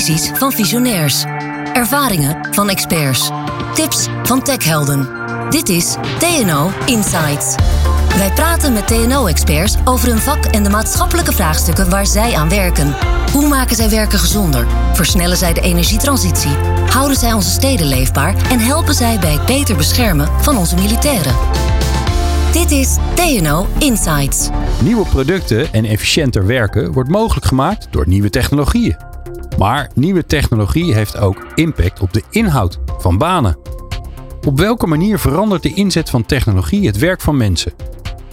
Visies van visionairs. Ervaringen van experts. Tips van techhelden. Dit is TNO Insights. Wij praten met TNO-experts over hun vak en de maatschappelijke vraagstukken waar zij aan werken. Hoe maken zij werken gezonder? Versnellen zij de energietransitie? Houden zij onze steden leefbaar? En helpen zij bij het beter beschermen van onze militairen? Dit is TNO Insights. Nieuwe producten en efficiënter werken wordt mogelijk gemaakt door nieuwe technologieën. Maar nieuwe technologie heeft ook impact op de inhoud van banen. Op welke manier verandert de inzet van technologie het werk van mensen?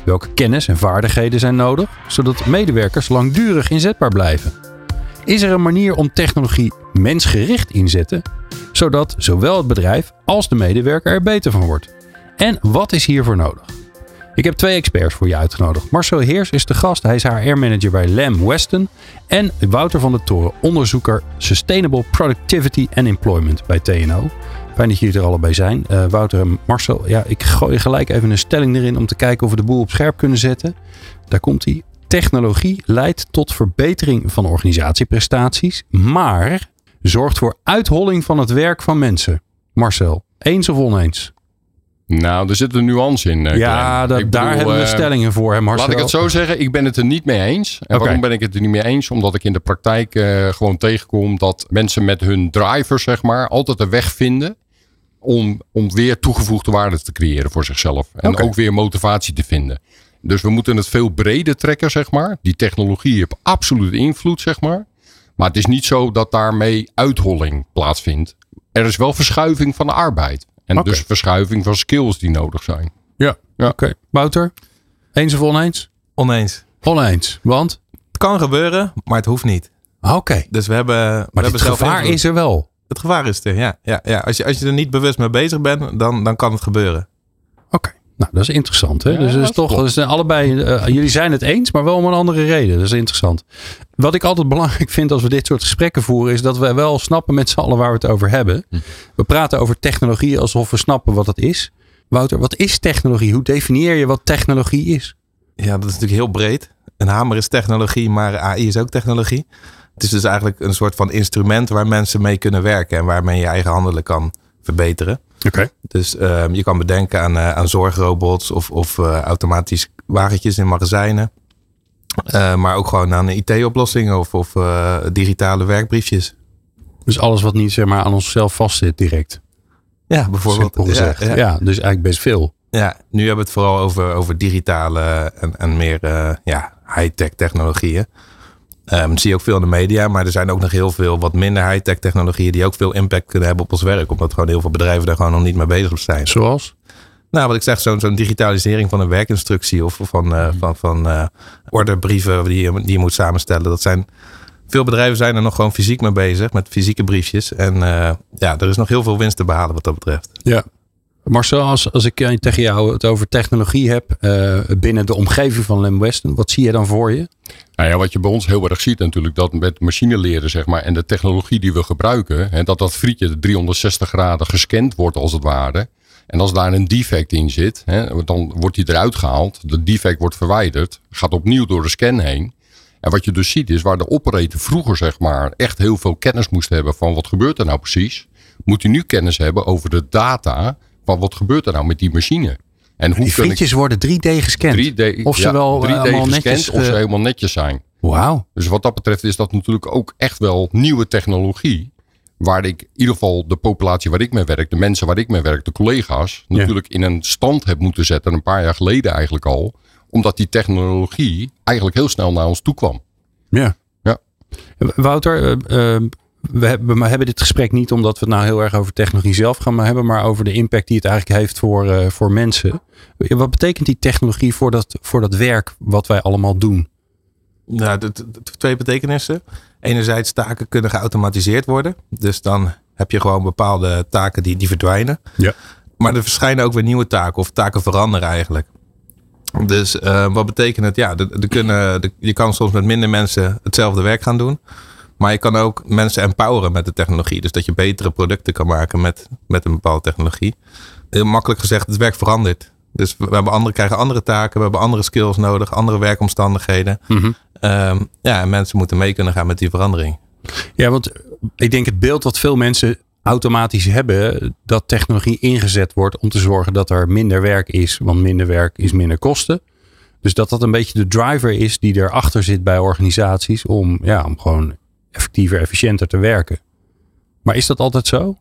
Welke kennis en vaardigheden zijn nodig, zodat medewerkers langdurig inzetbaar blijven? Is er een manier om technologie mensgericht inzetten, zodat zowel het bedrijf als de medewerker er beter van wordt? En wat is hiervoor nodig? Ik heb twee experts voor je uitgenodigd. Marcel Heers is de gast. Hij is HR-manager bij Lam Weston. En Wouter van der Toren, onderzoeker Sustainable Productivity and Employment bij TNO. Fijn dat jullie er allebei zijn. Uh, Wouter en Marcel, ja, ik gooi gelijk even een stelling erin om te kijken of we de boel op scherp kunnen zetten. Daar komt hij. Technologie leidt tot verbetering van organisatieprestaties, maar zorgt voor uitholling van het werk van mensen. Marcel, eens of oneens? Nou, er zit een nuance in. Uh, ja, dat, daar hebben we uh, stellingen voor, hè, Marcel. Laat ik het zo zeggen, ik ben het er niet mee eens. En okay. waarom ben ik het er niet mee eens? Omdat ik in de praktijk uh, gewoon tegenkom dat mensen met hun drivers, zeg maar, altijd een weg vinden om, om weer toegevoegde waarde te creëren voor zichzelf. En okay. ook weer motivatie te vinden. Dus we moeten het veel breder trekken, zeg maar. Die technologie heeft absoluut invloed, zeg maar. Maar het is niet zo dat daarmee uitholling plaatsvindt. Er is wel verschuiving van de arbeid. En okay. dus verschuiving van skills die nodig zijn. Ja, ja. oké. Okay. Wouter, eens of oneens? Oneens. Oneens, want? Het kan gebeuren, maar het hoeft niet. Oké. Okay. Dus we hebben. Maar we het gevaar is er wel. Het gevaar is er, ja. ja, ja. Als, je, als je er niet bewust mee bezig bent, dan, dan kan het gebeuren. Oké. Nou, dat is interessant. Hè? Ja, dus dat is toch, dus allebei, uh, jullie zijn het eens, maar wel om een andere reden. Dat is interessant. Wat ik altijd belangrijk vind als we dit soort gesprekken voeren, is dat we wel snappen met z'n allen waar we het over hebben. Hm. We praten over technologie alsof we snappen wat het is. Wouter, wat is technologie? Hoe definieer je wat technologie is? Ja, dat is natuurlijk heel breed. Een hamer is technologie, maar AI is ook technologie. Het is dus eigenlijk een soort van instrument waar mensen mee kunnen werken en waarmee je eigen handelen kan verbeteren. Okay. Dus uh, je kan bedenken aan, uh, aan zorgrobots of, of uh, automatisch wagentjes in magazijnen. maar ook gewoon aan IT-oplossingen of, of digitale werkbriefjes. Dus alles wat niet zeg maar, aan onszelf vastzit direct. Ja, bijvoorbeeld. Ja, ja. ja, dus eigenlijk best veel. Ja, nu hebben we het vooral over, over digitale en, en meer ja, high-tech technologieën. Um, zie je ook veel in de media, maar er zijn ook nog heel veel wat minder high-tech technologieën die ook veel impact kunnen hebben op ons werk. Omdat gewoon heel veel bedrijven daar gewoon nog niet mee bezig zijn. Zoals? Nou, wat ik zeg, zo'n digitalisering van een werkinstructie of van, uh, van, van uh, orderbrieven die je, die je moet samenstellen. Dat zijn, veel bedrijven zijn er nog gewoon fysiek mee bezig, met fysieke briefjes. En uh, ja, er is nog heel veel winst te behalen wat dat betreft. Ja, Marcel, als, ik tegen jou het over technologie heb uh, binnen de omgeving van Lem Weston, wat zie je dan voor je? Nou ja, wat je bij ons heel erg ziet natuurlijk, dat met machine leren zeg maar, en de technologie die we gebruiken, hè, dat dat frietje 360 graden gescand wordt als het ware. En als daar een defect in zit, hè, dan wordt die eruit gehaald. De defect wordt verwijderd, gaat opnieuw door de scan heen. En wat je dus ziet is waar de operator vroeger zeg maar echt heel veel kennis moest hebben van wat gebeurt er nou precies. Moet hij nu kennis hebben over de data wat gebeurt er nou met die machine. En hoe die ik... worden 3D gescand. 3D, of ze wel 3D gescand netjes, of ze helemaal netjes zijn. Wauw. Dus wat dat betreft is dat natuurlijk ook echt wel nieuwe technologie. Waar ik in ieder geval de populatie waar ik mee werk, de mensen waar ik mee werk, de collega's, natuurlijk in een stand heb moeten zetten. Een paar jaar geleden eigenlijk al. Omdat die technologie eigenlijk heel snel naar ons toe kwam. Ja. ja. Wouter, uh, uh, we hebben, dit gesprek niet omdat we het nou heel erg over technologie zelf gaan hebben, maar over de impact die het eigenlijk heeft voor, uh, voor mensen. Wat betekent die technologie voor dat, voor dat werk wat wij allemaal doen? Nou, de, twee betekenissen. Enerzijds taken kunnen geautomatiseerd worden. Dus dan heb je gewoon bepaalde taken die, die verdwijnen. Ja. Maar er verschijnen ook weer nieuwe taken of taken veranderen eigenlijk. Dus uh, wat betekent het? Ja, kunnen, je kan soms met minder mensen hetzelfde werk gaan doen. Maar je kan ook mensen empoweren met de technologie. Dus dat je betere producten kan maken met, met een bepaalde technologie. Heel makkelijk gezegd, het werk verandert. Dus we, hebben andere, krijgen andere taken, we hebben andere skills nodig, andere werkomstandigheden. Mm -hmm. um, ja, en mensen moeten mee kunnen gaan met die verandering. Ja, want ik denk het beeld wat veel mensen automatisch hebben, dat technologie ingezet wordt om te zorgen dat er minder werk is, want minder werk is minder kosten. Dus dat dat een beetje de driver is die erachter zit bij organisaties om, ja, om gewoon effectiever, efficiënter te werken. Maar is dat altijd zo?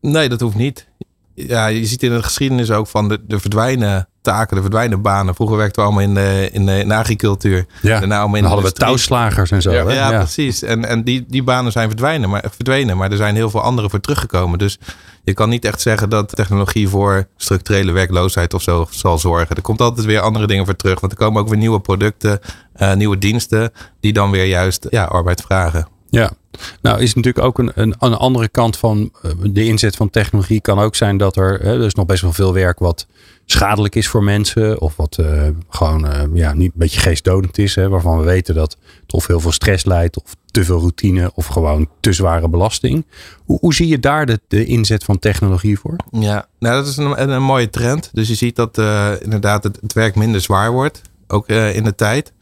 Nee, dat hoeft niet. Ja, je ziet in de geschiedenis ook van de, de verdwijnen taken, de verdwijnen banen. Vroeger werkten we allemaal in de, in de, in agricultuur. Ja, Daarna allemaal in dan hadden we touwslagers en zo. Ja, ja, precies. En, en die, die banen zijn verdwijnen maar, verdwenen, maar er zijn heel veel andere voor teruggekomen. Dus je kan niet echt zeggen dat technologie voor structurele werkloosheid of zo zal zorgen. Er komt altijd weer andere dingen voor terug. Want er komen ook weer nieuwe producten, uh, nieuwe diensten, die dan weer juist ja, arbeid vragen. Ja, nou is natuurlijk ook een, een, een, andere kant van eh, de inzet van technologie kan ook zijn dat er, hè, er is nog best wel veel werk wat schadelijk is voor mensen of wat uh, gewoon uh, ja, niet een beetje geestdodend is, hè, waarvan we weten dat het of heel veel stress leidt of te veel routine of gewoon te zware belasting. Hoe, hoe zie je daar de, inzet van technologie voor? Ja, nou dat is een, een, mooie trend. Dus je ziet dat uh, inderdaad het, werk minder zwaar wordt, ook in de tijd.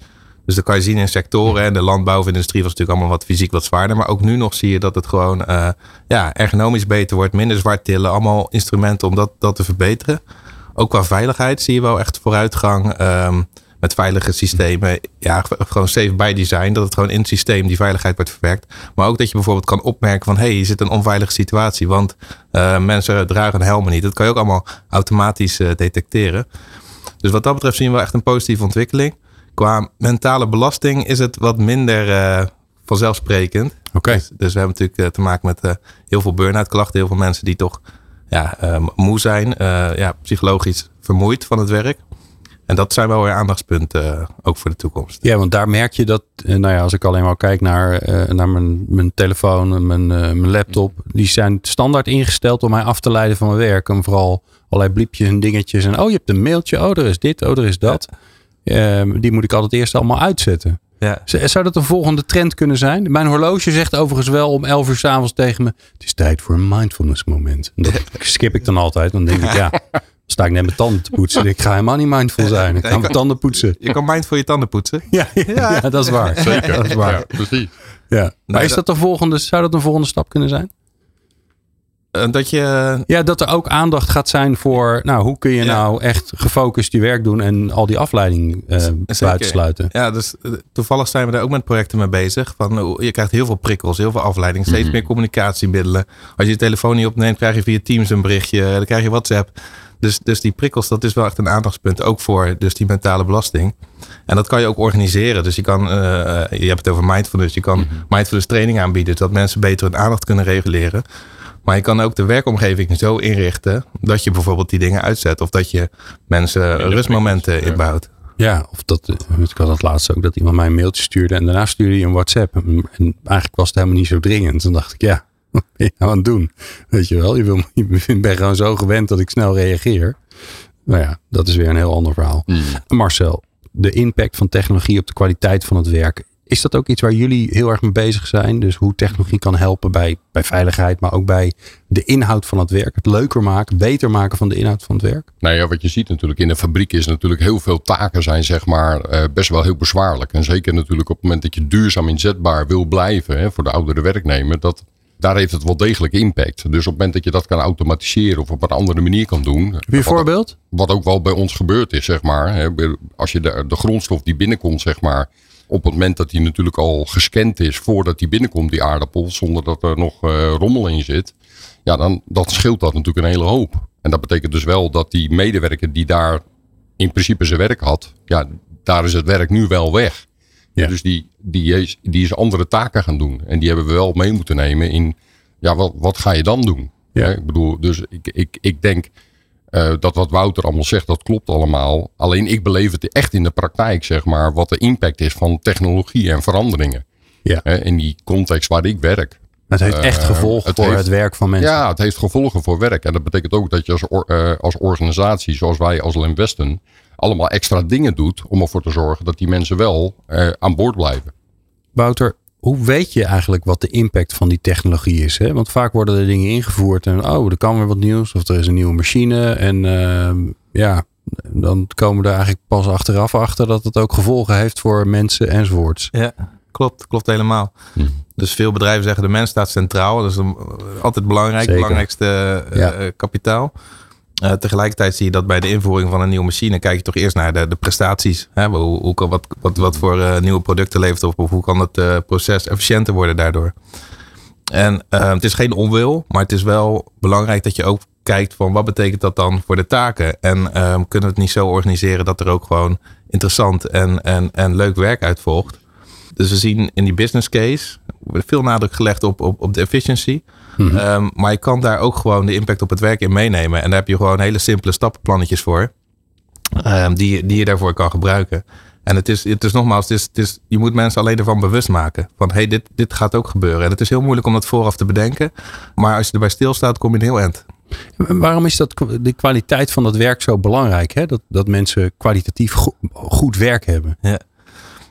Dus dat kan je zien in sectoren. En de landbouw of industrie was natuurlijk allemaal wat fysiek wat zwaarder. Maar ook nu nog zie je dat het gewoon ja, ergonomisch beter wordt. Minder zwart tillen. Allemaal instrumenten om dat, dat te verbeteren. Ook qua veiligheid zie je wel echt vooruitgang. Um, met veilige systemen. Ja, gewoon safe by design. Dat het gewoon in het systeem die veiligheid wordt verwerkt. Maar ook dat je bijvoorbeeld kan opmerken van... hé, hey, je zit in een onveilige situatie. Want uh, mensen dragen een helm niet. Dat kan je ook allemaal automatisch uh, detecteren. Dus wat dat betreft zien we echt een positieve ontwikkeling. Qua mentale belasting is het wat minder uh, vanzelfsprekend. Oké. Dus, dus, we hebben natuurlijk te maken met heel veel burn-out klachten. Heel veel mensen die toch ja, moe zijn. ja, psychologisch vermoeid van het werk. En dat zijn wel weer aandachtspunten ook voor de toekomst. Ja, want daar merk je dat, nou ja, als ik alleen maar kijk naar, naar mijn, mijn telefoon, mijn, mijn laptop, die zijn standaard ingesteld om mij af te leiden van mijn werk. En vooral allerlei bliepjes en dingetjes. En oh, je hebt een mailtje, oh, er is dit, oh, er is dat. Ja. Um, die moet ik altijd eerst allemaal uitzetten. Ja. Zou dat een volgende trend kunnen zijn? Mijn horloge zegt overigens wel om 11 uur s'avonds tegen me: Het is tijd voor een mindfulness moment. En dat skip ik dan altijd. Dan denk ik, ja, sta ik net mijn tanden te poetsen. Ik ga helemaal niet mindful zijn. Ik ga mijn tanden poetsen. Je kan mindful je tanden poetsen. Ja, ja, ja dat is waar. Zeker. Dat is waar. Ja, precies. Ja. Maar is dat de volgende, zou dat een volgende stap kunnen zijn? Eh, dat je. Ja, dat er ook aandacht gaat zijn voor. Nou, hoe kun je nou echt gefocust je werk doen en al die afleiding uh, buitensluiten? Ja, dus eh, toevallig zijn we daar ook met projecten mee bezig. Van, je krijgt heel veel prikkels, heel veel afleiding, steeds mhm. meer communicatiemiddelen. Als je je telefoon niet opneemt, krijg je via Teams een berichtje, dan krijg je WhatsApp. Dus, dus die prikkels, dat is wel echt een aandachtspunt. Ook voor dus die mentale belasting. En dat kan je ook organiseren. Dus je kan, uh, je hebt het over mindfulness. Je kan mm mindfulness training aanbieden. Zodat mensen beter hun aandacht kunnen reguleren. Maar je kan ook de werkomgeving zo inrichten dat je bijvoorbeeld die dingen uitzet. Of dat je mensen rustmomenten inbouwt. Ja, of dat, ik had het laatst ook dat iemand mij een mailtje stuurde en daarna stuurde hij een WhatsApp. En eigenlijk was het helemaal niet zo dringend. Toen dacht ik, ja, wat ben je nou aan het doen? Weet je wel, je, wil, je bent gewoon zo gewend dat ik snel reageer. Nou ja, dat is weer een heel ander verhaal. Hmm. Marcel, de impact van technologie op de kwaliteit van het werk. Is dat ook iets waar jullie heel erg mee bezig zijn? Dus hoe technologie kan helpen bij, bij veiligheid, maar ook bij de inhoud van het werk. Het leuker maken, beter maken van de inhoud van het werk? Nou ja, wat je ziet natuurlijk in de fabriek is natuurlijk heel veel taken zijn zeg maar uh, best wel heel bezwaarlijk. En zeker natuurlijk op het moment dat je duurzaam inzetbaar wil blijven hè, voor de oudere werknemer. Dat, daar heeft het wel degelijk impact. Dus op het moment dat je dat kan automatiseren of op een andere manier kan doen. Wie voorbeeld? Wat, ook wel bij ons gebeurd is, zeg maar. Hè, als je de, de grondstof die binnenkomt, zeg maar op het moment dat die natuurlijk al gescand is voordat die binnenkomt, die aardappel, zonder dat er nog uh, rommel in zit, ja, dan dat scheelt dat natuurlijk een hele hoop. En dat betekent dus wel dat die medewerker die daar in principe zijn werk had, ja, daar is het werk nu wel weg. Ja. Dus die, die, is, die is andere taken gaan doen. En die hebben we wel mee moeten nemen in, ja, wat, wat ga je dan doen? Ja. Ik bedoel, dus ik, ik, ik denk, uh, dat wat Wouter allemaal zegt, dat klopt allemaal. Alleen ik beleef het echt in de praktijk, zeg maar, wat de impact is van technologie en veranderingen. Ja. Uh, in die context waar ik werk. Het heeft echt uh, gevolgen voor heeft, het werk van mensen. Ja, het heeft gevolgen voor werk. En dat betekent ook dat je als, or, als organisatie, zoals wij als Limwesten, allemaal extra dingen doet om ervoor te zorgen dat die mensen wel aan boord blijven. Wouter, hoe weet je eigenlijk wat de impact van die technologie is? Hè? Want vaak worden er dingen ingevoerd en oh, er kan weer wat nieuws of er is een nieuwe machine. En uh, ja, dan komen we er eigenlijk pas achteraf achter dat het ook gevolgen heeft voor mensen enzovoorts. Ja. klopt, klopt helemaal. Hm. Dus veel bedrijven zeggen de mens staat centraal. Dat is altijd belangrijk, het belangrijkste uh, kapitaal. Uh, tegelijkertijd zie je dat bij de invoering van een nieuwe machine kijk je toch eerst naar de, prestaties. Hè? Hoe, hoe kan, wat, wat, wat voor uh, nieuwe producten levert of, of hoe kan het uh, proces efficiënter worden daardoor. En het is geen onwil, maar het is wel belangrijk dat je ook kijkt van wat betekent dat dan voor de taken. En um, kunnen we het niet zo organiseren dat er ook gewoon interessant en, en, en leuk werk uit volgt. Dus we zien in die business case veel nadruk gelegd op, op, op de Mhm. Ehm, maar je kan daar ook gewoon de impact op het werk in meenemen. En daar heb je gewoon hele simpele stappenplannetjes voor. Um, die, die je daarvoor kan gebruiken. En het is, het is nogmaals, het is, het is, je moet mensen alleen ervan bewust maken. Van hey, dit, dit gaat ook gebeuren. En het is heel moeilijk om dat vooraf te bedenken. Maar als je erbij stilstaat, kom je een heel eind. Waarom is dat, de kwaliteit van dat werk zo belangrijk? Hè? Dat, dat mensen kwalitatief goed, goed werk hebben. Ja.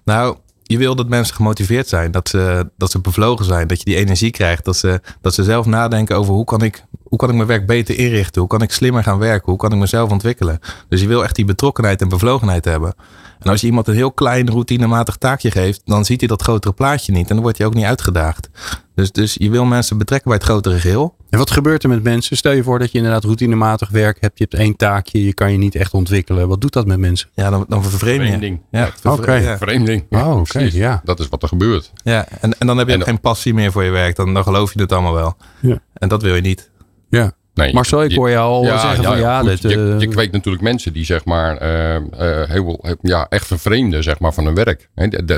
Nou, je wil dat mensen gemotiveerd zijn, dat ze, dat ze bevlogen zijn, dat je die energie krijgt, dat ze, dat ze zelf nadenken over hoe kan, ik, hoe kan ik mijn werk beter inrichten, hoe kan ik slimmer gaan werken, hoe kan ik mezelf ontwikkelen. Dus je wil echt die betrokkenheid en bevlogenheid hebben. En als je iemand een heel klein routinematig taakje geeft, dan ziet hij dat grotere plaatje niet en dan wordt hij ook niet uitgedaagd. Dus, dus je wil mensen betrekken bij het grotere geheel. En wat gebeurt er met mensen? Stel je voor dat je inderdaad routinematig werk hebt. Je hebt één taakje, je kan je niet echt ontwikkelen. Wat doet dat met mensen? Ja, dan, dan vervreemd je. Ja, oké. Okay. Vervreemding. oh, oké. ja. Dat is wat er gebeurt. Ja, en, en dan heb je geen passie meer voor je werk. Dan, dan geloof je het allemaal wel. Ja. En dat wil je niet. Ja. Nee, Marcel, ik hoor je al ja, zeggen van ja, dit, je, je kweekt natuurlijk mensen die zeg maar uh, uh, heel, ja, echt vervreemden zeg maar, van hun werk.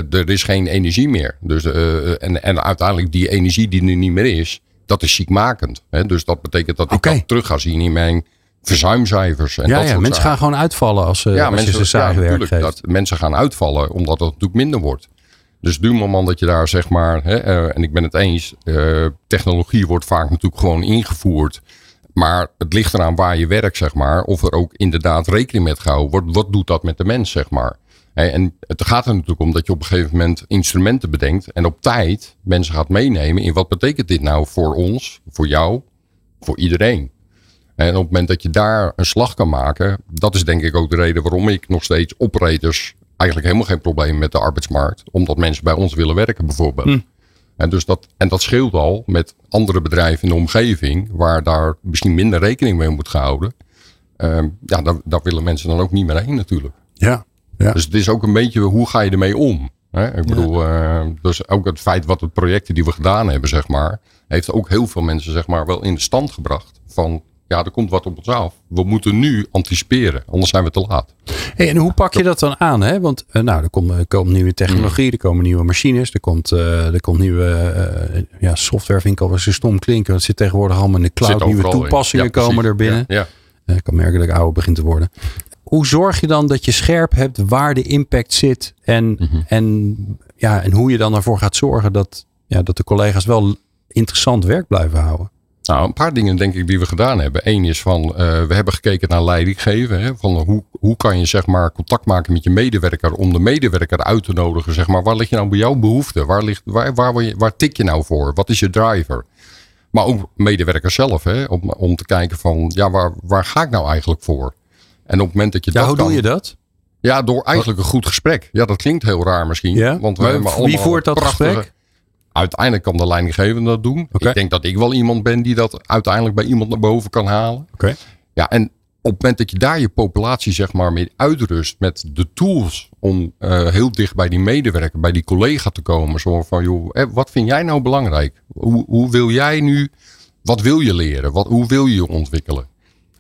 Er is geen energie meer. Dus, uh, en, en uiteindelijk die energie die er niet meer is, dat is ziekmakend. Hè? Dus dat betekent dat ik dat terug ga zien in mijn verzuimcijfers. En ja, dat ja mensen gaan gewoon uitvallen als, ja, als mensen, je ze saai ja, werk geeft. Dat mensen gaan uitvallen omdat het natuurlijk minder wordt. Dus du moment dat je daar zeg maar, hè, en ik ben het eens, technologie wordt vaak natuurlijk gewoon ingevoerd maar het ligt eraan waar je werkt, zeg maar. Of er ook inderdaad rekening met gehouden wordt. Wat doet dat met de mens, zeg maar. En het gaat er natuurlijk om dat je op een gegeven moment instrumenten bedenkt. En op tijd mensen gaat meenemen in wat betekent dit nou voor ons, voor jou, voor iedereen. En op het moment dat je daar een slag kan maken, dat is denk ik ook de reden waarom ik nog steeds operators eigenlijk helemaal geen probleem met de arbeidsmarkt. Omdat mensen bij ons willen werken bijvoorbeeld. Hm. En, dus dat, en dat scheelt al met andere bedrijven in de omgeving, waar daar misschien minder rekening mee moet gehouden. Uh, ja, daar, daar, willen mensen dan ook niet meer heen natuurlijk. Ja, ja. Dus het is ook een beetje hoe ga je ermee om? Hè? Ik bedoel, uh, dus ook het feit wat het projecten die we gedaan hebben, zeg maar, heeft ook heel veel mensen zeg maar wel in de stand gebracht van ja, er komt wat op ons af. We moeten nu anticiperen, anders zijn we te laat. Hey, en hoe pak je dat dan aan? Hè? Want uh, nou, er komt, er komt nieuwe technologie, er komen nieuwe machines, er komt, uh, er komt nieuwe uh, ja, software, vind ik stom klinken. Het zit tegenwoordig allemaal in de cloud, nieuwe toepassingen komen er binnen. Ja, ja. ik kan merken dat ik ouder begin te worden. Hoe zorg je dan dat je scherp hebt waar de impact zit en, mm en, ja, en hoe je dan ervoor gaat zorgen dat, ja, dat de collega's wel interessant werk blijven houden? Nou, een paar dingen denk ik die we gedaan hebben. Eén is van, uh, we hebben gekeken naar leidinggeven. Hè, van hoe, hoe kan je zeg maar contact maken met je medewerker om de medewerker uit te nodigen. Zeg maar, waar ligt je nou bij jouw behoefte? Waar, ligt, waar, waar, waar, waar tik je nou voor? Wat is je driver? Maar ook medewerkers zelf, hè, om, om te kijken van, ja, waar, waar ga ik nou eigenlijk voor? En op het moment dat je ja, dat hoe kan, doe je dat? Ja, door eigenlijk een goed gesprek. Ja, dat klinkt heel raar misschien. Ja? Want we maar hebben wie voert dat prachtige, gesprek? Uiteindelijk kan de leidinggevende dat doen. Ik denk dat ik wel iemand ben die dat uiteindelijk bij iemand naar boven kan halen. Okay. Ja, en op het moment dat je daar je populatie zeg maar mee uitrust met de tools om uh, heel dicht bij die medewerker, bij die collega te komen. Zo van, joh, eh, wat vind jij nou belangrijk? Hoe, hoe wil jij nu, wat wil je leren? Wat, hoe wil je je ontwikkelen?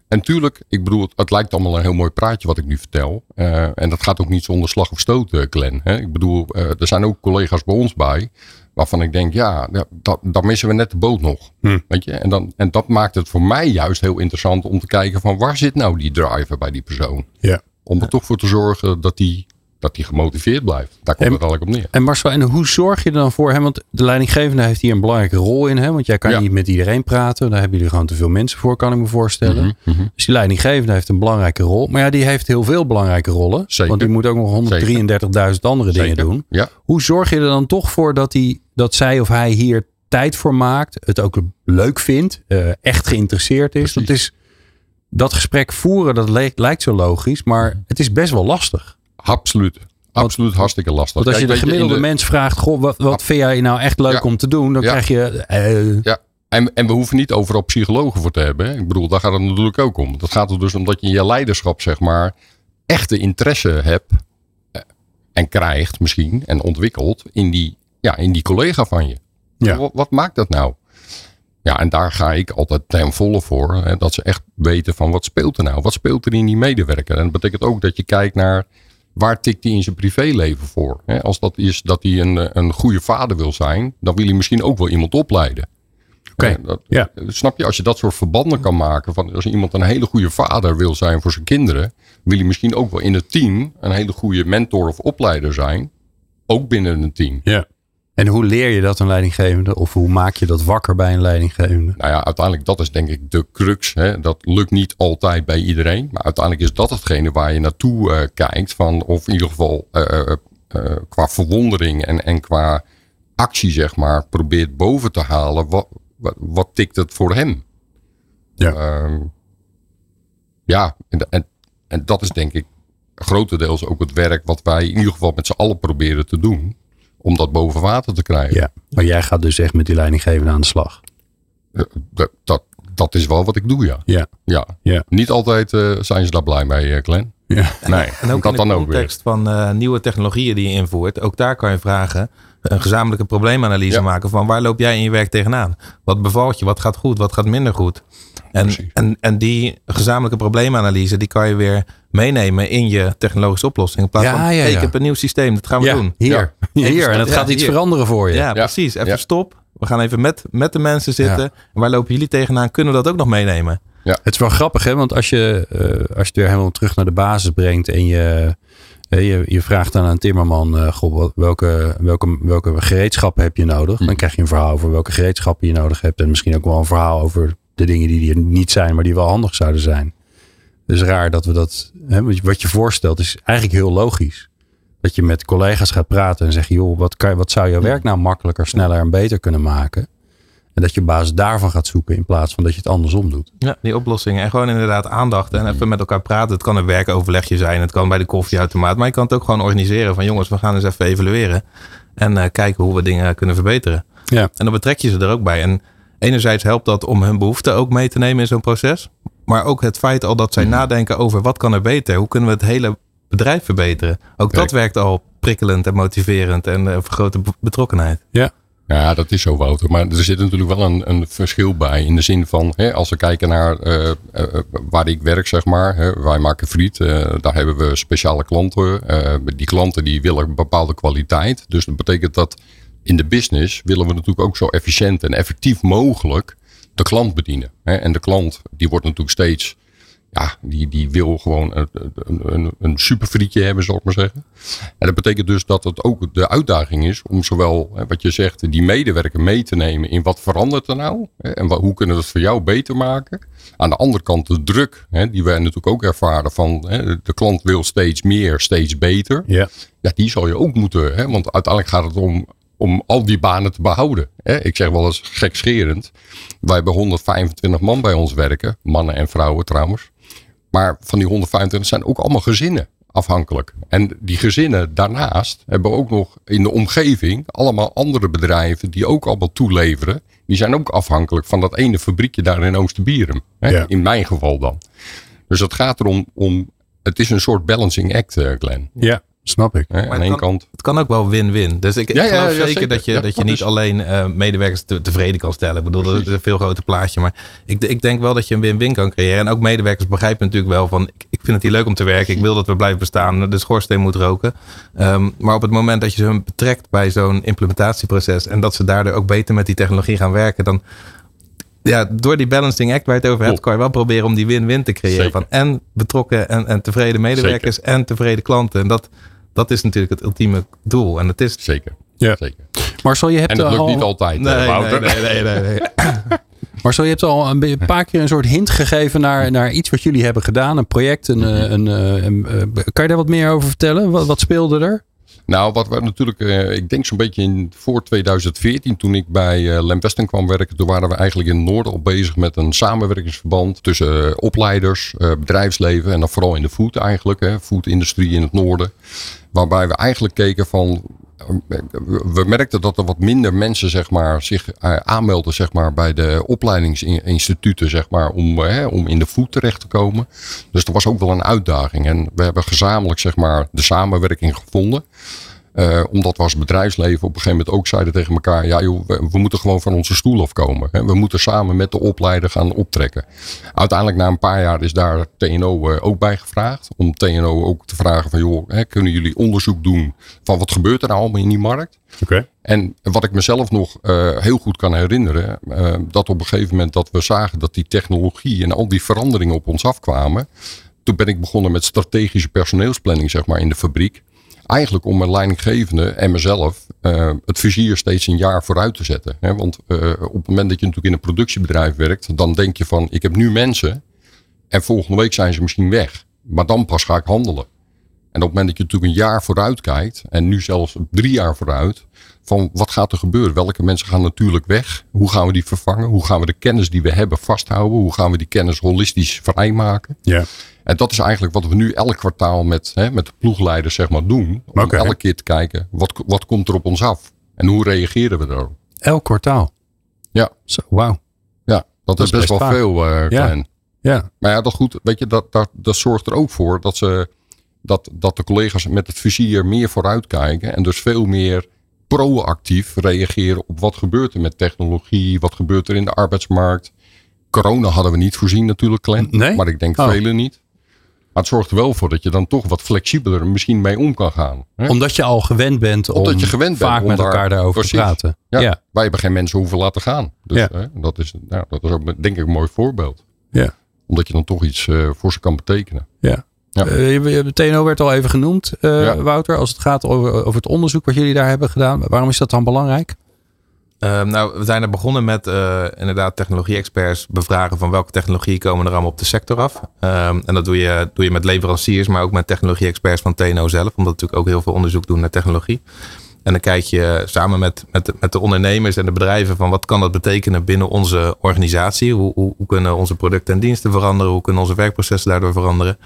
En tuurlijk, ik bedoel, het lijkt allemaal een heel mooi praatje wat ik nu vertel. Uh, en dat gaat ook niet zonder slag of stoot, Glenn. Hè? Ik bedoel, er zijn ook collega's bij ons bij Waarvan ik denk, ja, dat, dan missen we net de boot nog. Hm. Weet je? En, dan, en dat maakt het voor mij juist heel interessant om te kijken van waar zit nou die driver bij die persoon? Ja. Om er toch voor te zorgen dat die dat hij gemotiveerd blijft. Daar komt en, het eigenlijk op neer. En Marcel, en hoe zorg je er dan voor? Hè? Want de leidinggevende heeft hier een belangrijke rol in. Hè? Want jij kan niet met iedereen praten. Daar hebben jullie gewoon te veel mensen voor, kan ik me voorstellen. Mm -hmm. Dus die leidinggevende heeft een belangrijke rol. Maar ja, die heeft heel veel belangrijke rollen. Zeker. Want die moet ook nog 133.000 andere dingen doen. Ja. Hoe zorg je er dan toch voor dat, die, dat zij of hij hier tijd voor maakt. Het ook leuk vindt. Uh, echt geïnteresseerd is. Dat is dat gesprek voeren, dat lijkt, lijkt zo logisch. Maar het is best wel lastig. Absoluut. Absoluut hartstikke lastig. Want als je de gemiddelde de- mens vraagt, goh, wat, wat vind jij nou echt leuk Ja. om te doen? Dan Ja. krijg je, eh, Ja, en, en we hoeven niet overal psychologen voor te hebben. hè. Ik bedoel, daar gaat het natuurlijk ook om. Dat gaat er dus om dat je in je leiderschap, zeg maar, echte interesse hebt eh, en krijgt misschien en ontwikkelt in die, ja, in die collega van je. Ja. Wat, wat maakt dat nou? Ja, en daar ga ik altijd ten volle voor. Hè, dat ze echt weten van wat speelt er nou? Wat speelt er in die medewerker? En dat betekent ook dat je kijkt naar waar tikt hij in zijn privéleven voor. Hè, als dat is dat hij een, eh, een goede vader wil zijn, dan wil hij misschien ook wel iemand opleiden. Oké, Eh, dat- ja. Snap je, als je dat soort verbanden kan maken. Van als iemand een hele goede vader wil zijn voor zijn kinderen. Wil hij misschien ook wel in het team een hele goede mentor of opleider zijn. Ook binnen een team. ja. En hoe leer je dat een leidinggevende? Of hoe maak je dat wakker bij een leidinggevende? Nou ja, uiteindelijk dat is denk ik de crux. Hè. Dat lukt niet altijd bij iedereen. Maar uiteindelijk is dat hetgene waar je naartoe eh, kijkt. Van, of in ieder geval eh, eh, qua verwondering en, en qua actie zeg maar. Probeert boven te halen. Wat, wat, wat tikt het voor hem? Ja. Ehm, ja, en, en, en dat is denk ik grotendeels ook het werk wat wij in ieder geval met z'n allen proberen te doen. Om dat boven water te krijgen. Ja. Maar jij gaat dus echt met die leidinggevende aan de slag. Eh, dat, dat, dat is wel wat ik doe, ja. Ja. Ja. Ja. Niet altijd eh, zijn ze daar blij mee, eh, Glenn. Ja. Nee, En ook dat in de dan ook weer. context van eh, nieuwe technologieën die je invoert. Ook daar kan je vragen. Een gezamenlijke probleemanalyse Ja. maken van waar loop jij in je werk tegenaan? Wat bevalt je? Wat gaat goed? Wat gaat minder goed? En, Precies. en, en die gezamenlijke probleemanalyse die kan je weer meenemen in je technologische oplossing. In plaats Ja, van, ja, hey, ja. ik heb een nieuw systeem, dat gaan we Ja, doen. hier. Ja. Hier. En het Ja, gaat iets hier. veranderen voor je. Ja, precies. Even Ja. stop. We gaan even met, met de mensen zitten. Ja. En waar lopen jullie tegenaan? Kunnen we dat ook nog meenemen? Het is wel grappig, hè? Want als je, eh, als je het weer helemaal terug naar de basis brengt en je, je, je vraagt aan een timmerman, eh, goh, welke, welke, welke gereedschappen heb je nodig? Dan krijg je een verhaal over welke gereedschappen je nodig hebt. En misschien ook wel een verhaal over de dingen die er niet zijn, maar die wel handig zouden zijn. Dus raar dat we dat, hè, wat je- voorstelt is eigenlijk heel logisch. Dat je met collega's gaat praten en zegt, joh, wat, kan, je- wat zou jouw werk nou makkelijker, sneller en beter kunnen maken? En dat je op basis daarvan gaat zoeken in plaats van dat je het andersom doet. Ja, die oplossingen. En gewoon inderdaad aandacht. En even met elkaar praten. Het kan een werkoverlegje zijn. Het kan bij de koffieautomaat. Maar je kan het ook gewoon organiseren. Van jongens, we gaan eens even evalueren. En eh, kijken hoe we dingen kunnen verbeteren. Ja. En dan betrek je ze er ook bij. En enerzijds helpt dat om hun behoeften ook mee te nemen in zo'n proces. Maar ook het feit al dat zij Mhm. nadenken over wat kan er beter. Hoe kunnen we het hele bedrijf verbeteren. Ook dat werkt al prikkelend en motiverend. En eh, vergroot de be- betrokkenheid. Ja. Ja, dat is zo, Wouter. Maar er zit natuurlijk wel een, een verschil bij. In de zin van, hè, als we kijken naar eh, eh, waar ik werk, zeg maar. Hè, wij maken friet. eh, daar hebben we speciale klanten. Die klanten die willen een bepaalde kwaliteit. Dus dat betekent dat in de business willen we natuurlijk ook zo efficiënt en effectief mogelijk de klant bedienen. Hè. En de klant die wordt natuurlijk steeds ja, die, die wil gewoon een, een, een, een super frietje hebben, zal ik maar zeggen. En dat betekent dus dat het ook de uitdaging is om zowel, wat je zegt, die medewerker mee te nemen in wat verandert er nou? En hoe kunnen we het voor jou beter maken? Aan de andere kant de druk, hè, die wij natuurlijk ook ervaren van hè, de klant wil steeds meer, steeds beter. Ja. Ja, die zal je ook moeten, hè, want uiteindelijk gaat het om, om al die banen te behouden. Hè. Ik zeg wel eens gekscherend, wij hebben 125 man bij ons werken, mannen en vrouwen trouwens. Maar van die 125 zijn ook allemaal gezinnen afhankelijk. En die gezinnen daarnaast hebben ook nog in de omgeving allemaal andere bedrijven die ook allemaal toeleveren. Die zijn ook afhankelijk van dat ene fabriekje daar in. Hè? Ja. In mijn geval dan. Dus het gaat erom, om, het is een soort balancing act, eh, Glenn. Ja, snap ik. Aan één kan- kant. Het kan ook wel win-win. Dus ik, ik Ja, geloof ja, zeker, zeker. dat je, Ja, dat je niet alleen eh, medewerkers te- tevreden kan stellen. Ik bedoel, dat is een veel groter plaatje. Maar ik, ik denk wel dat je een win-win kan creëren. En ook medewerkers begrijpen natuurlijk wel van... Ik, ik vind het hier leuk om te werken. Ik wil dat we blijven bestaan. De schoorsteen moet roken. Ehm, maar op het moment dat je ze betrekt bij zo'n implementatieproces... en dat ze daardoor ook beter met die technologie gaan werken... dan ja, door die balancing act waar je het over hebt... Kan je wel proberen om die win-win te creëren. Zeker. Van en betrokken en, en tevreden medewerkers... en tevreden klanten. En dat, dat is natuurlijk het ultieme doel. En het is Zeker. Ja. Zeker. Marcel, je hebt En dat lukt al, niet altijd, Nee, eh, nee, Wouter. nee, nee, nee, nee. Marcel, je hebt al een, een paar keer een soort hint gegeven naar, naar iets wat jullie hebben gedaan. Een project. Een, eh, een, eh, een, eh, kan je daar wat meer over vertellen? Wat, wat speelde er? Nou, wat we natuurlijk, uh, ik denk zo'n beetje in, voor 2014, toen ik bij uh, Lamp Weston kwam werken, toen waren we eigenlijk in het noorden al bezig met een samenwerkingsverband tussen uh, opleiders, bedrijfsleven en dan vooral in de food eigenlijk, hè, foodindustrie in het noorden. Waarbij we eigenlijk keken van we merkten dat er wat minder mensen zeg maar, zich uh, aanmelden zeg maar, bij de opleidingsinstituten zeg maar, om, uh, om in de voet terecht te komen. Dus dat was ook wel een uitdaging. En we hebben gezamenlijk zeg maar, de samenwerking gevonden. Uh, omdat we als bedrijfsleven op een gegeven moment ook zeiden tegen elkaar: ja, joh, we, we moeten gewoon van onze stoel afkomen. Hè. We moeten samen met de opleider gaan optrekken. Uiteindelijk, na een paar jaar, is daar TNO uh, ook bij gevraagd. Om TNO ook te vragen: van joh, hè, kunnen jullie onderzoek doen van wat gebeurt er nou allemaal in die markt? Okay. En wat ik mezelf nog uh, heel goed kan herinneren, dat op een gegeven moment dat we zagen dat die technologie en al die veranderingen op ons afkwamen. Toen ben ik begonnen met strategische personeelsplanning, zeg maar, in de fabriek eigenlijk om mijn leidinggevende en mezelf uh, het vizier steeds een jaar vooruit te zetten. Hè? Want uh, op het moment dat je natuurlijk in een productiebedrijf werkt, dan denk je van ik heb nu mensen en volgende week zijn ze misschien weg. Maar dan pas ga ik handelen. En op het moment dat je natuurlijk een jaar vooruit kijkt, en nu zelfs drie jaar vooruit, van wat gaat er gebeuren? Welke mensen gaan natuurlijk weg? Hoe gaan we die vervangen? Hoe gaan we de kennis die we hebben vasthouden? Hoe gaan we die kennis holistisch vrijmaken? Ja. En dat is eigenlijk wat we nu elk kwartaal met, hè, met de ploegleiders zeg maar doen. Om elke keer te kijken, wat, wat komt er op ons af? En hoe reageren we daarop? Elk kwartaal. Ja. Zo, wauw. Ja, dat, Dat is best best wel veel, eh Ja. Klein. Ja. Maar ja, dat goed, weet je, dat, dat, dat zorgt er ook voor dat, ze, dat, dat de collega's met het vizier meer vooruitkijken. En dus veel meer proactief reageren op wat gebeurt er met technologie, wat gebeurt er in de arbeidsmarkt. Corona hadden we niet voorzien natuurlijk, Clem. Nee? Maar ik denk Oh. velen niet. Maar het zorgt er wel voor dat je dan toch wat flexibeler misschien mee om kan gaan. Hè? Omdat je al gewend bent om Omdat je gewend bent vaak met daar- elkaar daarover Precies. te praten. Ja, Ja. Wij hebben geen mensen hoeven laten gaan. Dus Ja. hè, dat, is, nou, dat is ook denk ik een mooi voorbeeld. Ja. Omdat je dan toch iets eh, voor ze kan betekenen. Ja. Ja. Eh, je- de TNO werd al even genoemd, eh. Wouter. Als het gaat over, over het onderzoek wat jullie daar hebben gedaan. Waarom is dat dan belangrijk? Ehm, nou, we zijn er begonnen met eh, inderdaad technologie-experts bevragen van welke technologieën komen er allemaal op de sector af. Ehm, en dat doe je, doe je met leveranciers, maar ook met technologie-experts van TNO zelf, omdat we natuurlijk ook heel veel onderzoek doen naar technologie. En dan kijk je samen met, met, met de ondernemers en de bedrijven van wat kan dat betekenen binnen onze organisatie? Hoe, hoe kunnen onze producten en diensten veranderen? Hoe kunnen onze werkprocessen daardoor veranderen?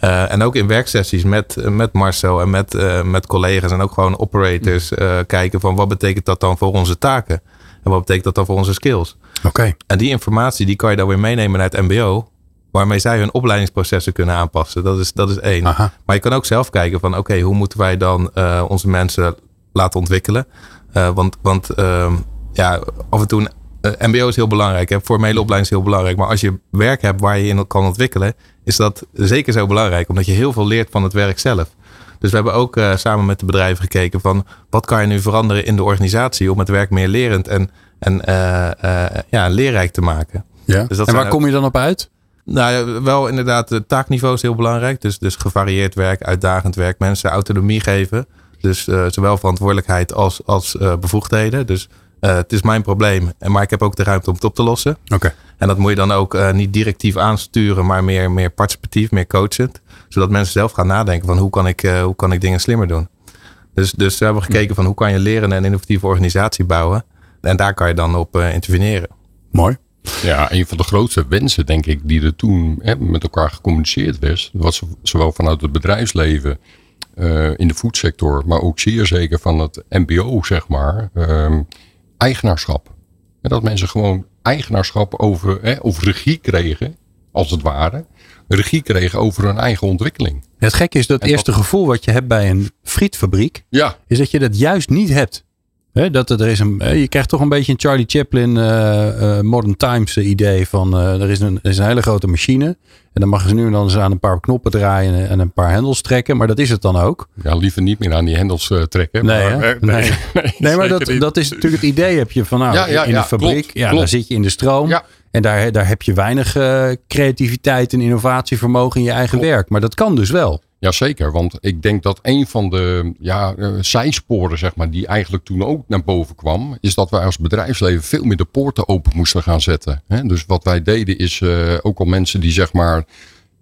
Eh, en ook in werksessies met, met Marcel en met, eh, met collega's en ook gewoon operators eh, kijken van wat betekent dat dan voor onze taken? En wat betekent dat dan voor onze skills? Oké. En die informatie die kan je dan weer meenemen naar het MBO, waarmee zij hun opleidingsprocessen kunnen aanpassen. Dat is, dat is één. Aha. Maar je kan ook zelf kijken van oké, hoe moeten wij dan onze mensen laten ontwikkelen? Want want ehm, ja, af en toe, MBO is heel belangrijk. Hè? Formele opleiding is heel belangrijk. Maar als je werk hebt waar je in kan ontwikkelen, is dat zeker zo belangrijk. Omdat je heel veel leert van het werk zelf. Dus we hebben ook eh, samen met de bedrijven gekeken van wat kan je nu veranderen in de organisatie om het werk meer lerend en, en eh, eh, ja, leerrijk te maken. Ja. Dus dat en waar kom je dan op uit? Nou ja, wel inderdaad, het taakniveau is heel belangrijk. Dus, dus gevarieerd werk, uitdagend werk, mensen autonomie geven. Dus eh, zowel verantwoordelijkheid als, als eh, bevoegdheden. Dus eh, het is mijn probleem, en maar ik heb ook de ruimte om het op te lossen. Oké. En dat moet je dan ook eh, niet directief aansturen, maar meer, meer participatief, meer coachend. Zodat mensen zelf gaan nadenken van hoe kan ik, eh, hoe kan ik dingen slimmer doen. Dus, dus we hebben gekeken van hoe kan je leren en een innovatieve organisatie bouwen. En daar kan je dan op eh, interveneren. Mooi. Ja, een van de grootste wensen, denk ik, die er toen hè, met elkaar gecommuniceerd was, was zowel vanuit het bedrijfsleven eh, in de voedsector, maar ook zeer zeker van het MBO, zeg maar, ehm, eigenaarschap. En dat mensen gewoon eigenaarschap over, hè, of regie kregen, als het ware, regie kregen over hun eigen ontwikkeling. Het gekke is dat En eerste gevoel wat je hebt bij een frietfabriek, Ja, is dat je dat juist niet hebt. Hè, dat er is een, je krijgt toch een beetje een Charlie Chaplin eh, eh, Modern Times eh, idee van er, is een, er is een hele grote machine. En dan mag ze nu en dan eens aan een paar knoppen draaien en, en een paar hendels trekken. Maar dat is het dan ook. ja, liever niet meer aan die hendels trekken. Nee, maar, eh, Nee. Nee, maar dat, niet. dat is natuurlijk het idee heb je van nou, Ja, ja, in ja, de fabriek. klopt, ja, klopt. daar zit je in de stroom. En daar, daar heb je weinig creativiteit en innovatievermogen in je eigen Klopt. werk. Maar dat kan dus wel. Jazeker, want ik denk dat een van de ja, eh, zijsporen, zeg maar, die eigenlijk toen ook naar boven kwam, is dat wij als bedrijfsleven veel meer de poorten open moesten gaan zetten. Hè? Dus wat wij deden is eh, ook al mensen die zeg maar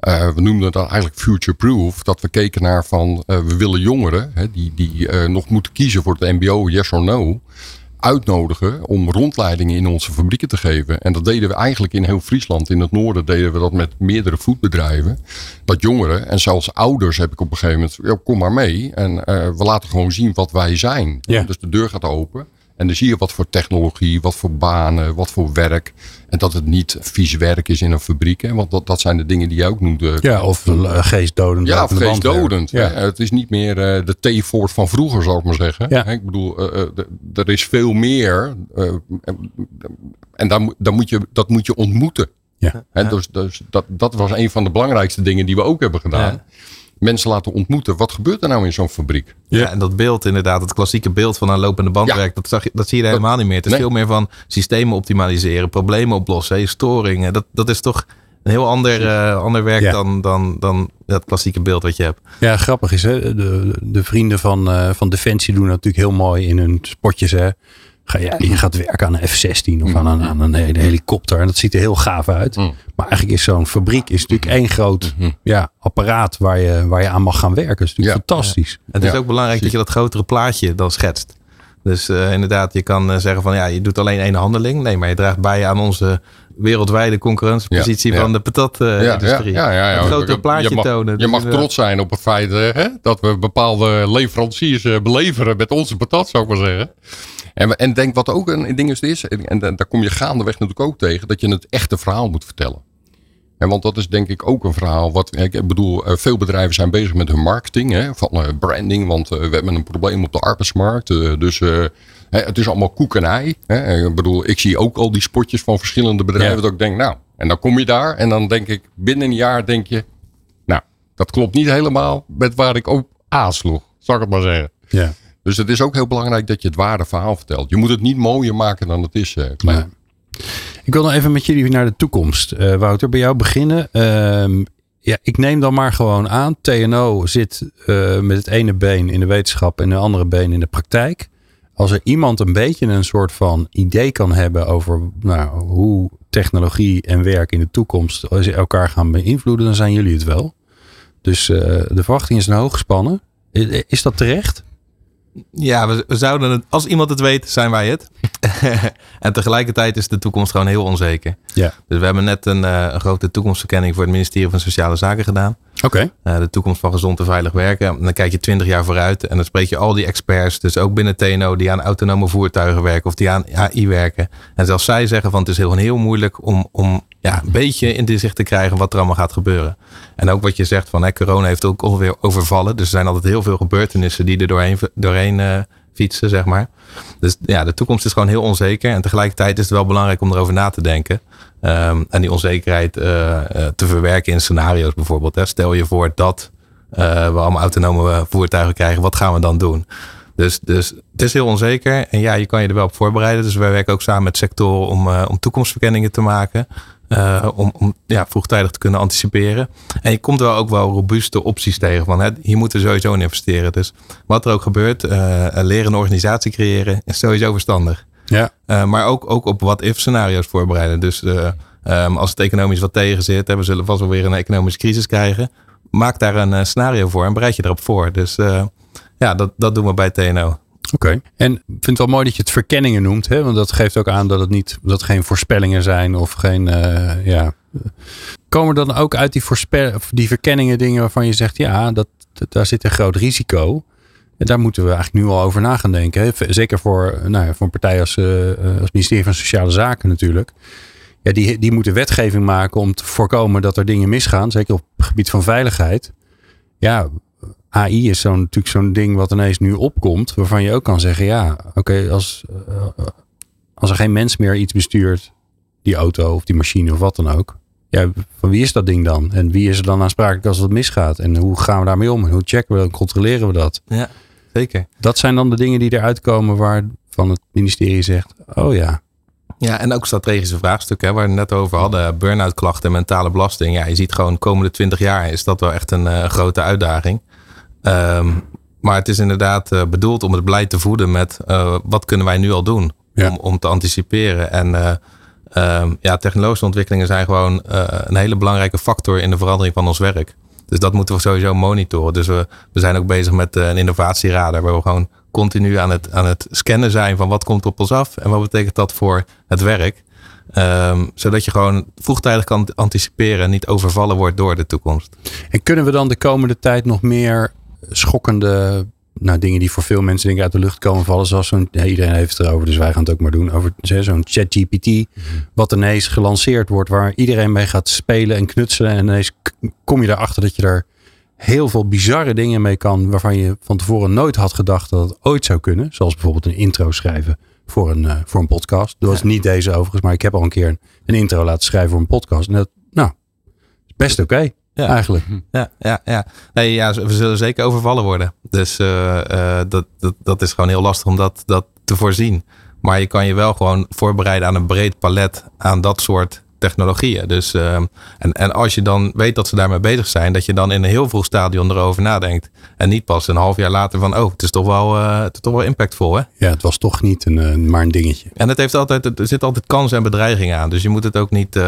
we noemden dat eigenlijk future-proof. Dat we keken naar van we willen jongeren hè, die, die nog moeten kiezen voor het MBO, yes or no uitnodigen om rondleidingen in onze fabrieken te geven. En dat deden we eigenlijk in heel Friesland. In het noorden deden we dat met meerdere voedbedrijven. Dat jongeren en zelfs ouders heb ik op een gegeven moment, ja, kom maar mee. En uh, we laten gewoon zien wat wij zijn. Ja. Dus de deur gaat open. En dan zie je wat voor technologie, wat voor banen, wat voor werk. En dat het niet vies werk is in een fabriek. Hè? Want dat, dat zijn de dingen die jij ook noemde. Ja, of uh, geestdodend. Ja, of geestdodend. Ja. Het is niet meer uh, de T-Ford van vroeger, zal ik maar zeggen. Ja. Ik bedoel, uh, er is veel meer. en dan, dan moet je, dat moet je ontmoeten. Ja. En dus, dus dat, dat was een van de belangrijkste dingen die we ook hebben gedaan. Ja mensen laten ontmoeten. Wat gebeurt er nou in zo'n fabriek? Ja, en dat beeld inderdaad, het klassieke beeld van een lopende bandwerk, dat, zag je, dat zie je helemaal niet meer. Het is veel meer van systemen optimaliseren, problemen oplossen, storingen. Dat, dat is toch een heel ander, uh, ander werk dan, dan, dan dat klassieke beeld wat je hebt. Ja, grappig is hè. De, de vrienden van, uh, van Defensie doen natuurlijk heel mooi in hun spotjes hè. Ga je, je gaat werken aan een F-16 of aan, een, aan een, helikopter. En dat ziet er heel gaaf uit. Mm. Maar eigenlijk is zo'n fabriek is natuurlijk één groot mm-hmm. ja, apparaat waar je, waar je aan mag gaan werken. Dat is natuurlijk fantastisch. Het is ook belangrijk dat je dat grotere plaatje dan schetst. Dus uh, inderdaad, je kan uh, zeggen van ja, je doet alleen één handeling. Nee, maar je draagt bij aan onze wereldwijde concurrentiepositie van de patatindustrie. Ja, ja, ja, Een groter plaatje je mag, tonen. Je mag dus, trots zijn op het feit hè, dat we bepaalde leveranciers beleveren met onze patat, zou ik maar zeggen. En, en denk wat ook een ding is, en, daar kom je gaandeweg natuurlijk ook tegen, dat je het echte verhaal moet vertellen. En want dat is denk ik ook een verhaal wat, ik bedoel, eh, veel bedrijven zijn bezig met hun marketing, hè, van eh, branding, want eh, we hebben een probleem op de arbeidsmarkt. Dus het is allemaal koek en ei. Hè. Ik bedoel, ik zie ook al die spotjes van verschillende bedrijven dat ik denk, nou, en dan kom je daar en dan denk ik, binnen een jaar denk je, nou, dat klopt niet helemaal met waar ik op aansloeg, zal ik het maar zeggen. Ja. Dus het is ook heel belangrijk dat je het ware verhaal vertelt. Je moet het niet mooier maken dan het is. Uh, Ik wil nog even met jullie naar de toekomst. Uh, Wouter, bij jou beginnen. Uh, ja, ik neem dan maar gewoon aan. TNO zit uh, met het ene been in de wetenschap en de andere been in de praktijk. Als er iemand een beetje een soort van idee kan hebben over nou, hoe technologie en werk in de toekomst elkaar gaan beïnvloeden, dan zijn jullie het wel. Dus de verwachting is een hoog gespannen. Is dat terecht? Ja, we, zouden het, als iemand het weet, zijn wij het. en tegelijkertijd is de toekomst gewoon heel onzeker. Ja. Dus we hebben net een, uh, een grote toekomstverkenning voor het ministerie van Sociale Zaken gedaan. Oké. Eh, de toekomst van gezond en veilig werken. dan kijk je twintig jaar vooruit en dan spreek je al die experts, dus ook binnen TNO, die aan autonome voertuigen werken of die aan AI werken. En zelfs zij zeggen van het is heel, heel moeilijk om, om ja, een beetje in de zicht te krijgen wat er allemaal gaat gebeuren. En ook wat je zegt van hè, corona heeft ook alweer overvallen. Dus er zijn altijd heel veel gebeurtenissen die er doorheen, doorheen uh, fietsen, zeg maar. Dus ja, de toekomst is gewoon heel onzeker. En tegelijkertijd is het wel belangrijk om erover na te denken. Um, en die onzekerheid uh, uh, te verwerken in scenario's bijvoorbeeld. Stel je voor dat we allemaal autonome voertuigen krijgen. Wat gaan we dan doen? Dus, dus het is heel onzeker. En ja, je kan je er wel op voorbereiden. Dus wij werken ook samen met sectoren om, om toekomstverkenningen te maken. Uh, om, om ja, vroegtijdig te kunnen anticiperen. En je komt wel ook wel robuuste opties tegen. Van, hè, hier moeten we sowieso in investeren. Dus wat er ook gebeurt, uh, leren een organisatie creëren is sowieso verstandig. Ja. Uh, maar ook, ook op wat-if scenario's voorbereiden. Dus um, als het economisch wat tegen zit, we zullen vast wel weer een economische crisis krijgen. Maak daar een scenario voor en bereid je erop voor. Dus ja, dat, dat doen we bij TNO. Oké. En ik vind het wel mooi dat je het verkenningen noemt. Hè? Want dat geeft ook aan dat het niet dat geen voorspellingen zijn of geen. Uh, ja. Komen dan ook uit die, die verkenningen dingen waarvan je zegt, ja, dat, daar zit een groot risico. En daar moeten we eigenlijk nu al over na gaan denken. Hè? Zeker voor, nou, voor een partij als, uh, als ministerie van Sociale Zaken natuurlijk. Ja, die, die moeten wetgeving maken om te voorkomen dat er dingen misgaan. Zeker op het gebied van veiligheid. Ja, AI is zo'n natuurlijk zo'n ding wat ineens nu opkomt, waarvan je ook kan zeggen, ja, oké, als, uh, als er geen mens meer iets bestuurt, die auto of die machine of wat dan ook, ja, van wie is dat ding dan? En wie is er dan aansprakelijk als het misgaat? En hoe gaan we daarmee om? En hoe checken we en controleren we dat? Ja, zeker. Dat zijn dan de dingen die eruit komen waarvan het ministerie zegt, oh ja, ja, en ook strategische vraagstukken, waar we het net over hadden. Burn-out klachten, mentale belasting. Ja, je ziet gewoon de komende twintig jaar is dat wel echt een uh, grote uitdaging. Um, maar het is inderdaad uh, bedoeld om het beleid te voeden met uh, wat kunnen wij nu al doen om, om te anticiperen. En ehm, ja, technologische ontwikkelingen zijn gewoon een hele belangrijke factor in de verandering van ons werk. Dus dat moeten we sowieso monitoren. Dus we, we zijn ook bezig met een innovatieradar, waar we gewoon continu aan het, aan het scannen zijn van wat komt op ons af en wat betekent dat voor het werk. Um, zodat je gewoon vroegtijdig kan anticiperen en niet overvallen wordt door de toekomst. En kunnen we dan de komende tijd nog meer schokkende nou, dingen die voor veel mensen denk ik uit de lucht komen vallen. Zoals zo'n, iedereen heeft het erover, dus wij gaan het ook maar doen. Over zo'n ChatGPT, mm wat ineens gelanceerd wordt, waar iedereen mee gaat spelen en knutselen. En ineens kom je erachter dat je er heel veel bizarre dingen mee kan, waarvan je van tevoren nooit had gedacht dat het ooit zou kunnen. Zoals bijvoorbeeld een intro schrijven voor een, uh, voor een podcast. Dat was niet deze overigens, maar ik heb al een keer een, een, intro laten schrijven voor een podcast. En dat, nou, is best oké. Ja. Eigenlijk. Ja, ja, ja. Nee, ja, we zullen zeker overvallen worden. Dus uh, uh, dat, dat, dat is gewoon heel lastig om dat, dat te voorzien. Maar je kan je wel gewoon voorbereiden aan een breed palet aan dat soort technologieën. Dus, uh, en, en als je dan weet dat ze daarmee bezig zijn, dat je dan in een heel vroeg stadion erover nadenkt. En niet pas een half jaar later van, oh, het is toch wel, uh, het is toch wel impactvol, hè? Ja, het was toch niet een, uh, maar een dingetje. En het heeft altijd, er zit altijd kansen en bedreigingen aan. Dus je moet het ook niet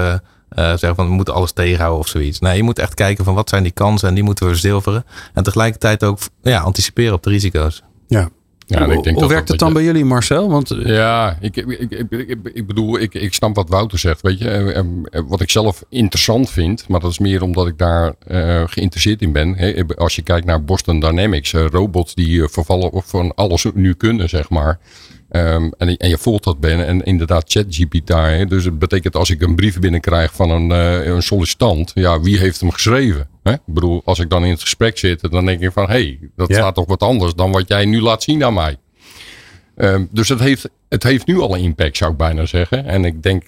uh, zeggen van, we moeten alles tegenhouden of zoiets. Nee, je moet echt kijken van, wat zijn die kansen en die moeten we verzilveren. En tegelijkertijd ook ja, anticiperen op de risico's. Ja, ja, hoe, ik denk hoe werkt het dan bij jullie, Marcel? Want, ja, ik, ik, ik, ik, bedoel, ik, ik snap wat Wouter zegt. Weet je, wat ik zelf interessant vind, maar dat is meer omdat ik daar uh, geïnteresseerd in ben. Als je kijkt naar Boston Dynamics, robots die vervallen van alles nu kunnen, zeg maar. Um, en, en, je voelt dat binnen. En inderdaad, ChatGPT daar. Dus het betekent als ik een brief binnenkrijg van een, uh, een sollicitant. Ja, wie heeft hem geschreven? Hè? Ik bedoel, als ik dan in het gesprek zit. Dan denk ik van, hé, hey, dat staat toch wat anders dan wat jij nu laat zien aan mij. Um, dus het heeft, het heeft nu al een impact, zou ik bijna zeggen. En ik denk,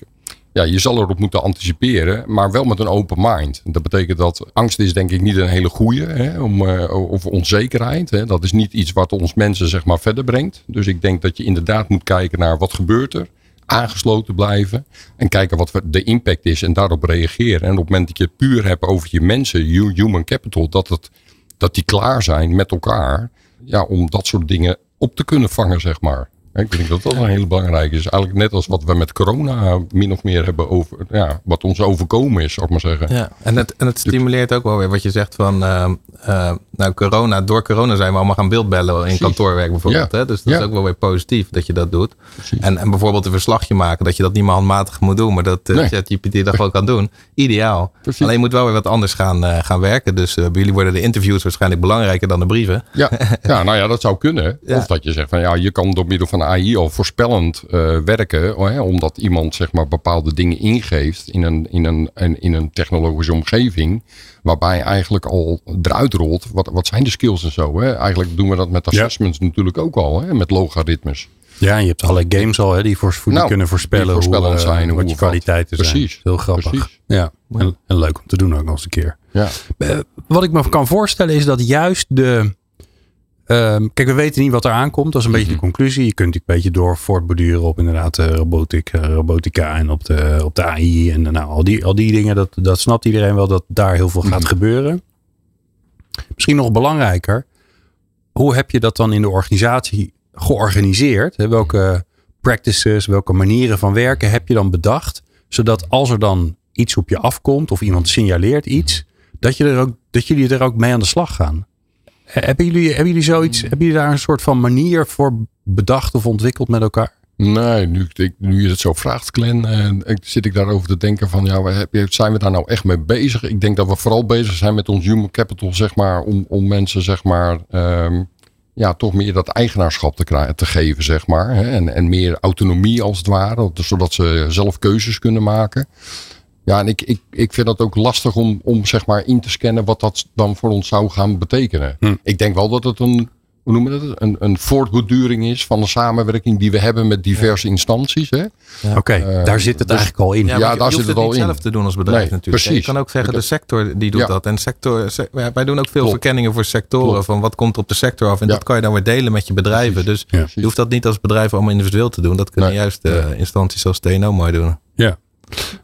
ja, je zal erop moeten anticiperen, maar wel met een open mind. Dat betekent dat angst is denk ik niet een hele goede, hè, om, uh, of onzekerheid. Hè. Dat is niet iets wat ons mensen zeg maar verder brengt. Dus ik denk dat je inderdaad moet kijken naar wat gebeurt er. Aangesloten blijven en kijken wat de impact is en daarop reageren. En op het moment dat je het puur hebt over je mensen, human capital, dat, het, dat die klaar zijn met elkaar ja, om dat soort dingen op te kunnen vangen, zeg maar. Ik denk dat dat een hele belangrijke is. Eigenlijk net als wat we met corona min of meer hebben over, ja, wat ons overkomen is, zou ik maar zeggen. Ja, en het, en het stimuleert ook wel weer wat je zegt van, uh, uh, nou corona, door corona zijn we allemaal gaan beeldbellen in kantoorwerk bijvoorbeeld. Hè? Dus dat is ook wel weer positief dat je dat doet. En, en bijvoorbeeld een verslagje maken, dat je dat niet meer handmatig moet doen, maar dat uh, nee. ChatGPT dat wel kan doen. Ideaal. Precies. Alleen je moet wel weer wat anders gaan, gaan werken. Dus bij jullie worden de interviews waarschijnlijk belangrijker dan de brieven. Ja, ja nou ja, dat zou kunnen. Of dat je zegt van ja, je kan door middel van AI al voorspellend uh, werken. Oh, omdat iemand zeg maar bepaalde dingen ingeeft in een, in een, in een technologische omgeving. Waarbij eigenlijk al eruit rolt. Wat, wat zijn de skills en zo. Hè? Eigenlijk doen we dat met assessments natuurlijk ook al. Hè? Met logaritmes. Ja, en je hebt allerlei games al hè, die, voor, die nou, kunnen voorspellen hoe, uh, zijn, hoe wat je kwaliteiten zijn. Precies. Heel grappig. Precies. Ja, en, en, leuk om te doen ook nog eens een keer. Ja. Uh, wat ik me kan voorstellen is dat juist de Um, kijk, we weten niet wat er aankomt. Dat is een beetje de mhm. conclusie. Je kunt een beetje door voortborduren op inderdaad robotic, uh, robotica en op de, op de AI. En nou, al, die, al die dingen, dat, dat snapt iedereen wel dat daar heel veel gaat mhm. gebeuren. Misschien nog belangrijker, hoe heb je dat dan in de organisatie georganiseerd? Welke practices, welke manieren van werken heb je dan bedacht? Zodat als er dan iets op je afkomt of iemand signaleert iets, dat, je er ook, dat jullie er ook mee aan de slag gaan. Hebben jullie, hebben jullie zoiets, hebben jullie daar een soort van manier voor bedacht of ontwikkeld met elkaar? Nee, nu, nu je het zo vraagt, Glenn, uh, zit ik daarover te denken van, ja, zijn we daar nou echt mee bezig? Ik denk dat we vooral bezig zijn met ons human capital, zeg maar, om, om mensen, zeg maar, um, ja, toch meer dat eigenaarschap te, te geven, zeg maar. Hè? En, en meer autonomie als het ware, zodat ze zelf keuzes kunnen maken. Ja, en ik, ik, ik vind dat ook lastig om, om zeg maar in te scannen wat dat dan voor ons zou gaan betekenen. Hm. Ik denk wel dat het een, hoe noemen we dat? Een, een voortborduring is van de samenwerking die we hebben met diverse instanties. Ja. Oké, uh, daar zit het dus, eigenlijk al in. Ja, ja daar zit het, al in. zelf te doen als bedrijf natuurlijk. Precies. je kan ook zeggen, de sector die doet dat. En sector, wij doen ook veel verkenningen voor sectoren. Van wat komt op de sector af. En dat kan je dan weer delen met je bedrijven. Dus je hoeft dat niet als bedrijf allemaal individueel te doen. Dat kunnen juist uh, instanties zoals TNO mooi doen. Ja.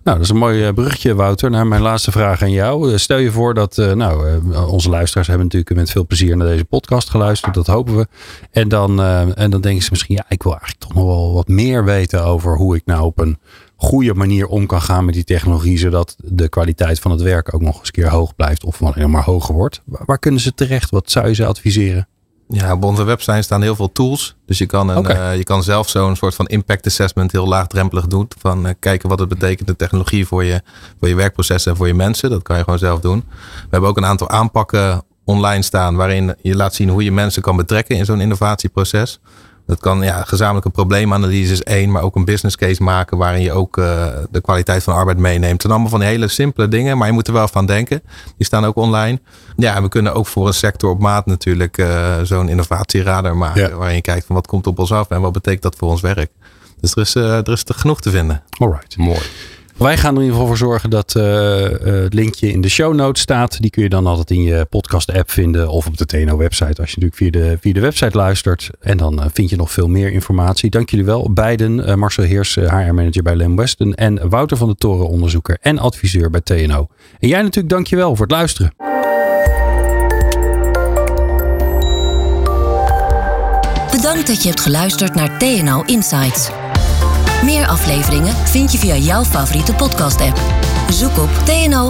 Nou, dat is een mooi bruggetje, Wouter, naar mijn laatste vraag aan jou. Stel je voor dat, nou, onze luisteraars hebben natuurlijk met veel plezier naar deze podcast geluisterd. Dat hopen we. En dan, en dan denken ze misschien, ja, ik wil eigenlijk toch nog wel wat meer weten over hoe ik nou op een goede manier om kan gaan met die technologie, zodat de kwaliteit van het werk ook nog eens keer hoog blijft of alleen maar hoger wordt. Waar kunnen ze terecht? Wat zou je ze adviseren? Ja, op onze website staan heel veel tools. Dus je kan, een, eh, je kan zelf zo'n soort van impact assessment heel laagdrempelig doen. Van uh, kijken wat het betekent, de technologie voor je, voor je werkprocessen en voor je mensen. Dat kan je gewoon zelf doen. We hebben ook een aantal aanpakken online staan waarin je laat zien hoe je mensen kan betrekken in zo'n innovatieproces. Dat kan ja, gezamenlijke probleemanalyse is één, maar ook een business case maken waarin je ook uh, de kwaliteit van arbeid meeneemt. Het zijn allemaal van die hele simpele dingen, maar je moet er wel van denken. Die staan ook online. Ja, en we kunnen ook voor een sector op maat natuurlijk uh, zo'n innovatieradar maken. Ja. Waarin je kijkt van wat komt op ons af en wat betekent dat voor ons werk. Dus er is, uh, er is genoeg te vinden. Alright. Mooi. Wij gaan er in ieder geval voor zorgen dat uh, het linkje in de show notes staat. Die kun je dan altijd in je podcast app vinden of op de TNO website als je natuurlijk via de, via de website luistert. En dan uh, vind je nog veel meer informatie. Dank jullie wel. Beiden, Marcel Heers, HR-manager bij Lem Weston en Wouter van de Toren, onderzoeker en adviseur bij TNO. En jij natuurlijk dankjewel voor het luisteren. Bedankt dat je hebt geluisterd naar TNO Insights. Meer afleveringen vind je via jouw favoriete podcast-app. Zoek op TNO